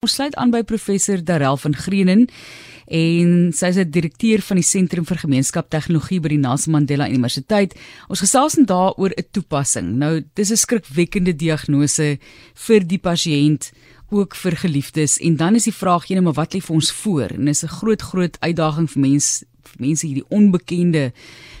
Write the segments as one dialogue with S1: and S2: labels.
S1: Ons sluit aan by professor Darel van Greenen en sy is 'n direkteur van die Sentrum vir Gemeenskap Tegnologie by die Nelson Mandela Universiteit. Ons gesels dan daaroor 'n toepassing. Nou, dis 'n skrikwekkende diagnose vir die pasiënt ook vir geliefdes en dan is die vraag ene maar wat lê vir ons voor en dis 'n groot groot uitdaging vir mense vir mense hierdie onbekende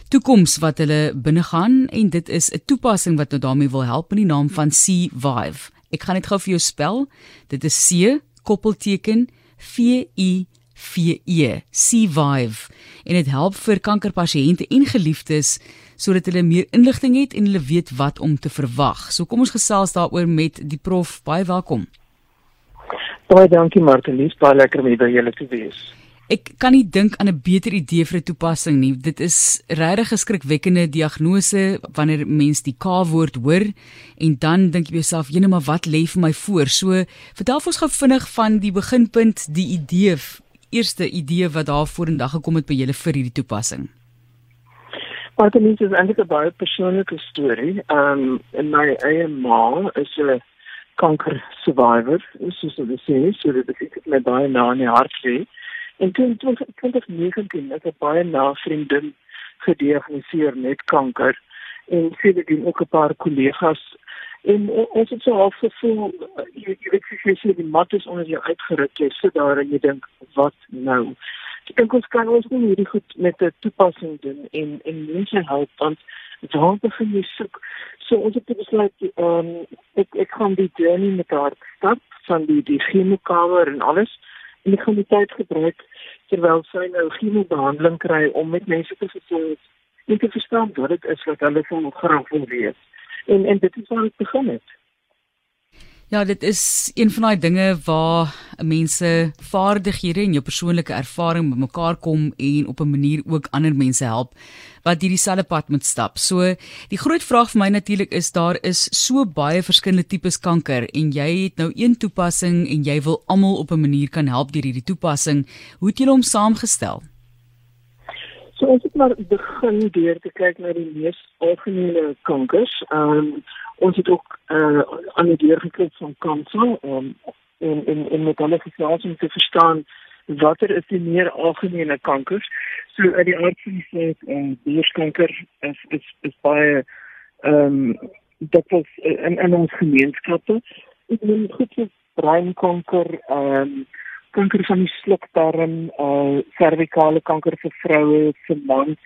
S1: toekoms wat hulle binnegaan en dit is 'n toepassing wat nou daarmee wil help in die naam van C Vive. Ek gaan dit gou vir jou spel. Dit is C koppelteken V I V E Survive en dit help vir kankerpasiënte en geliefdes sodat hulle meer inligting het en hulle weet wat om te verwag. So kom ons gesels daaroor met die prof. Baie welkom.
S2: Baie dankie Martelies, baie lekker om hier by julle te wees.
S1: Ek kan nie dink aan 'n beter idee vir 'n toepassing nie. Dit is regtig geskrikwekkende diagnose wanneer mens die K-woord hoor en dan dink jy jouself, "Jene, maar wat lê vir my voor?" So, vertel ons gou vinnig van die beginpunt, die idee, eerste idee wat daar vorendag gekom het by julle vir hierdie toepassing.
S2: Maar dit is eintlik 'n baie persoonlike storie. Um, in my eie ma is 'n kanker survivor, soos hulle sê, so dit is net baie na in die hart lê. En toen, toen 2019 is 'n baie na vriendin gediagnoseer met kanker en sien dit ook 'n paar kollegas. En ons het so half gevoel jy, jy weet jy sê die mat is onder jou uitgeruk jy sit daar en jy dink wat nou? Ek dink ons kan ons nie hierdie goed met 'n toepassing doen en en mense help want waar begin jy soek? So ons het besluit ehm um, ek ek gaan die journey met haar stap van die die chemokamer en alles en ek gaan die tyd gebruik terwyl sy nou chemobehandeling kry om met mense te gesels en te verstaan wat dit is wat hulle van graag wil weet. En en dit is waar ek begin het.
S1: Ja, dit is een van daai dinge waar mense vaardighede en jou persoonlike ervaring bymekaar kom en op 'n manier ook ander mense help wat hierdie selfde pad moet stap. So die groot vraag vir my natuurlik is daar is so baie verskillende tipes kanker en jy het nou een toepassing en jy wil almal op 'n manier kan help deur hierdie toepassing. Hoe het julle hom saamgestel?
S2: So ons het maar begin deur te kyk na die mees algemene kankers. Ehm um, ons het ook uh, aan die deur gekyk van kanker um, en en en met hulle gesels om te verstaan watter is die meer algemene kankers. So uit die aard van die saak en uh, bierskanker is is is baie ehm um, dit is in in ons gemeenskappe. Ek wil goed sê breinkanker ehm um, kanker van die slukdarm, eh uh, servikale kanker vir vroue, vir mans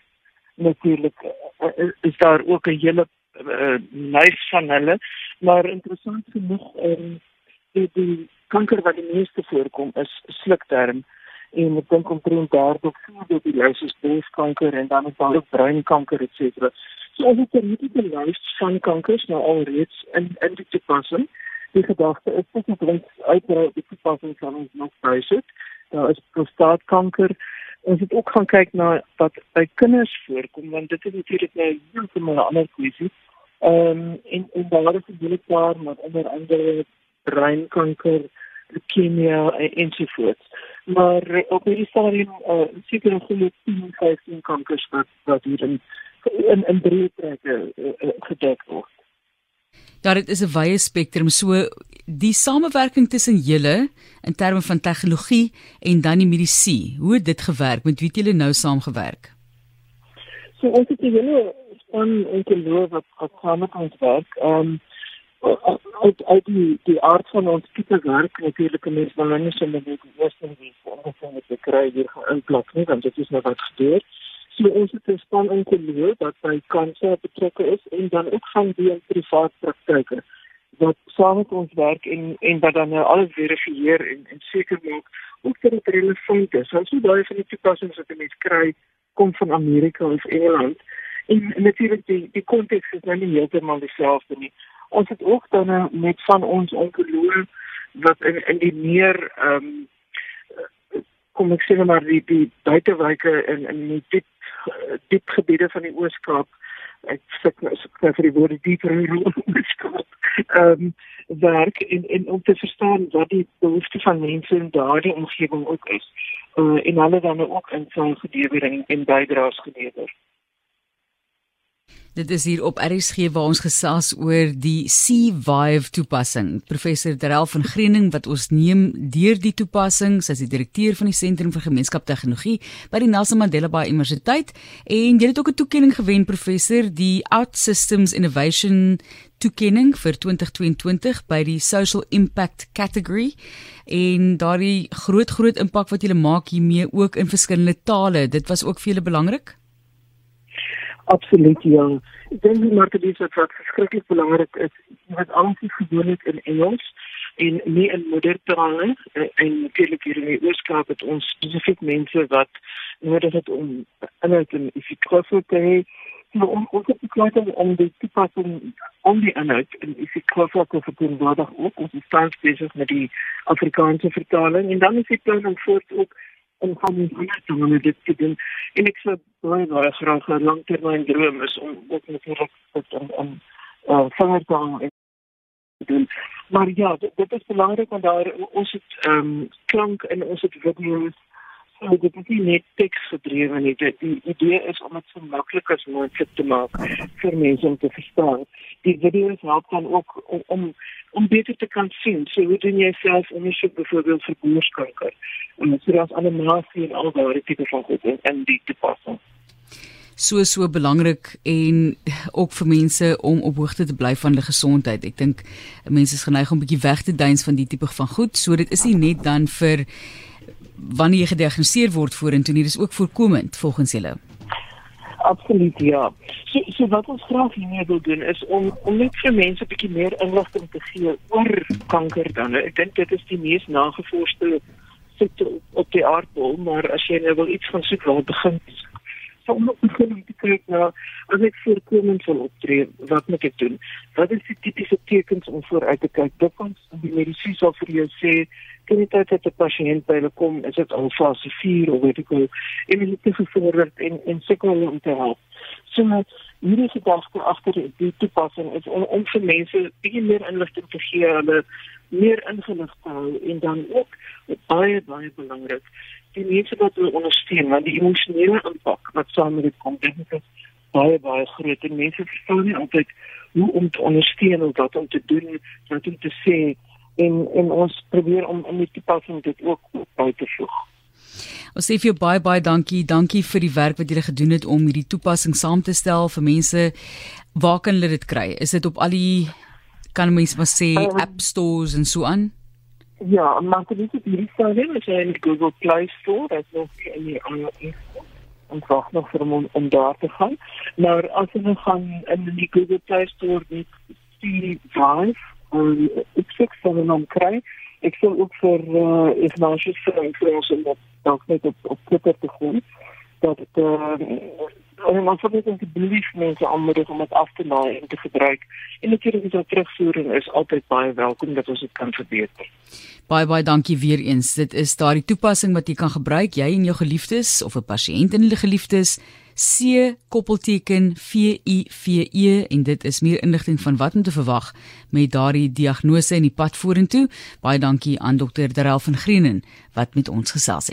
S2: natuurlik uh, is daar ook 'n hele uh, lys van hulle, maar interessant genoeg ehm um, die, die kanker wat die meeste voorkom is slukdarm en ek dink omtrent daar ook sien jy die lys is borskanker en dan is daar ook breinkanker et cetera. So as dit nie die lys van kankers nou alreeds in in die toepassing die gedagte is dat dit uitbrei die toepassing kan ons nog bysit. Daar is prostaatkanker. Ons het ook gaan kyk na wat by kinders voorkom want dit is natuurlik nou heeltemal 'n ander kwessie. Ehm um, en en daar is 'n hele paar maar onder andere breinkanker, leukemia en ensovoorts. Maar uh, op hierdie stadium uh, seker nog goeie 10, 15 kankers wat wat hier in in, in breë trekke uh, uh, gedek word.
S1: Ja, dit is 'n wye spektrum. So die samewerking tussen julle in terme van tegnologie en dan die medisyne. Hoe het dit gewerk? Met wie het julle nou saamgewerk?
S2: So ons het julle span loop wat wat saam met ons werk. Ehm um, uit uit die die aard van ons tipe werk natuurlik mense van hulle se met die eerste wie ongeveer met die kry hier gaan inplak nie want dit is nou wat gebeur. So ons het 'n span in te loop wat by kanker betrokke is en dan ook van die privaat praktyke wat saam met ons werk en en wat dan nou alles verifieer en en seker maak of dit relevant is. Want so baie van die toepassings wat mense kry kom van Amerika of Engeland en natuurlik die die konteks is nou nie heeltemal dieselfde nie. Ons het ook dan nou met van ons onkoloog wat in in die meer ehm um, kom ek sê maar die die buitewyke in in die diep diep gebiede van die Ooskaap ek sit nou so vir die woorde dieper in die Ooskaap ehm um, werk en en om te verstaan wat die behoefte van mense in daardie omgewing ook is. Uh, en hulle dan ook in sy gedewering en bydraes gelewer.
S1: Dit is hier op RSG waar ons gesels oor die C-Vive toepassing. Professor Darrell van Greening wat ons neem deur die toepassing, sy is die direkteur van die Sentrum vir Gemeenskaptegnologie by die Nelson Mandela Bay Universiteit en jy het ook 'n toekenning gewen professor, die Out Systems Innovation toekenning vir 2022 by die Social Impact category en daardie groot groot impak wat jy maak hiermee ook in verskillende tale. Dit was ook vir julle belangrik.
S2: Absoluut ja. Ek dink die mark is wat wat verskriklik belangrik is. Wat alles is gewoonlik in Engels en nie in moedertale en natuurlik hier in die Ooskaap het ons spesifiek mense wat nodig het om inhoud en effektief te hê. So om ons te kyk om die toepassing om die inhoud en effektief te verteenwoordig ook. Ons is besig met die Afrikaanse vertaling en dan is dit plan om voort ook om van die ander dinge met dit te doen. En ek sou baie baie graag 'n langtermyn droom is om ook natuurlik dit om om uh verder te doen. Maar ja, dit, dit is belangrik want daar ons het ehm um, klank en ons het video's So dit is nie net teks gedrewe nie. Die, die idee is om dit so maklik as moontlik te maak vir mense om te verstaan. Die video's help dan ook om om, om beter te kan sien. So hoe doen jy self ondersoek byvoorbeeld vir boerskanker? En so daar's animasie en al daardie tipe van goed in, die toepassing
S1: so so belangrik en ook vir mense om op hoogte te bly van hulle gesondheid. Ek dink mense is geneig om 'n bietjie weg te duins van die tipe van goed. So dit is nie net dan vir wanneer jy gediagnoseer word vorentoe nie, dis ook voorkomend volgens julle.
S2: Absoluut ja. So, so wat ons graag hiermee wil doen is om om net vir mense 'n bietjie meer inligting te gee oor kanker dan. Ek dink dit is die mees nagevorsde siekte op die aardbol, maar as jy nou wil iets van soek waar begin So om te begin te kyk na as ek voorkomend wil optree, wat moet ek doen? Wat is die tipiese tekens om vooruit te kyk? Dit kan die medisyne sal vir jou sê jy dit dat 'n pasiënt by hulle kom, is dit al fase 4 of weet ek hoe, en hulle het gevorderd en en sukkel om te help. So met hierdie gedagte agter die toepassing is om om vir mense bietjie meer inligting te gee, hulle meer ingelig te hou en dan ook baie baie belangrik die mense wat hulle ondersteun, want die emosionele impak wat saam met dit kom, dit is baie baie groot en mense verstaan nie altyd hoe om te ondersteun of wat om te doen, wat om te sê en en ons probeer om in die toepassing dit ook by te voeg.
S1: Ons sê vir jou baie baie dankie. Dankie vir die werk wat julle gedoen het om hierdie toepassing saam te stel vir mense. Waar kan hulle dit kry? Is dit op al die kan mense maar sê um, app stores en so aan?
S2: Ja, maar dit is die stadium is in Google Play Store, dit is nog in die iOS en wag nog vir om om daar te gaan. Nou as jy gaan in die Google Play Store net die Vive en ek sê van hom kry ek sal ook vir uh, Ignatius vir ons om dalk net op op Twitter te gaan dat dit uh, en ons moet net belief mense aanmoedig om dit af te laai en te gebruik en natuurlik is daar terugvoering is altyd baie welkom dat ons dit kan verbeter.
S1: Baie baie dankie weer eens. Dit is daardie toepassing wat jy kan gebruik jy en jou geliefdes of 'n pasiënt en hulle geliefdes C koppelteken V I V E en dit is meer inligting van wat om te verwag met daardie diagnose en die pad vorentoe. Baie dankie aan dokter Darel van Greenen wat met ons gesels het.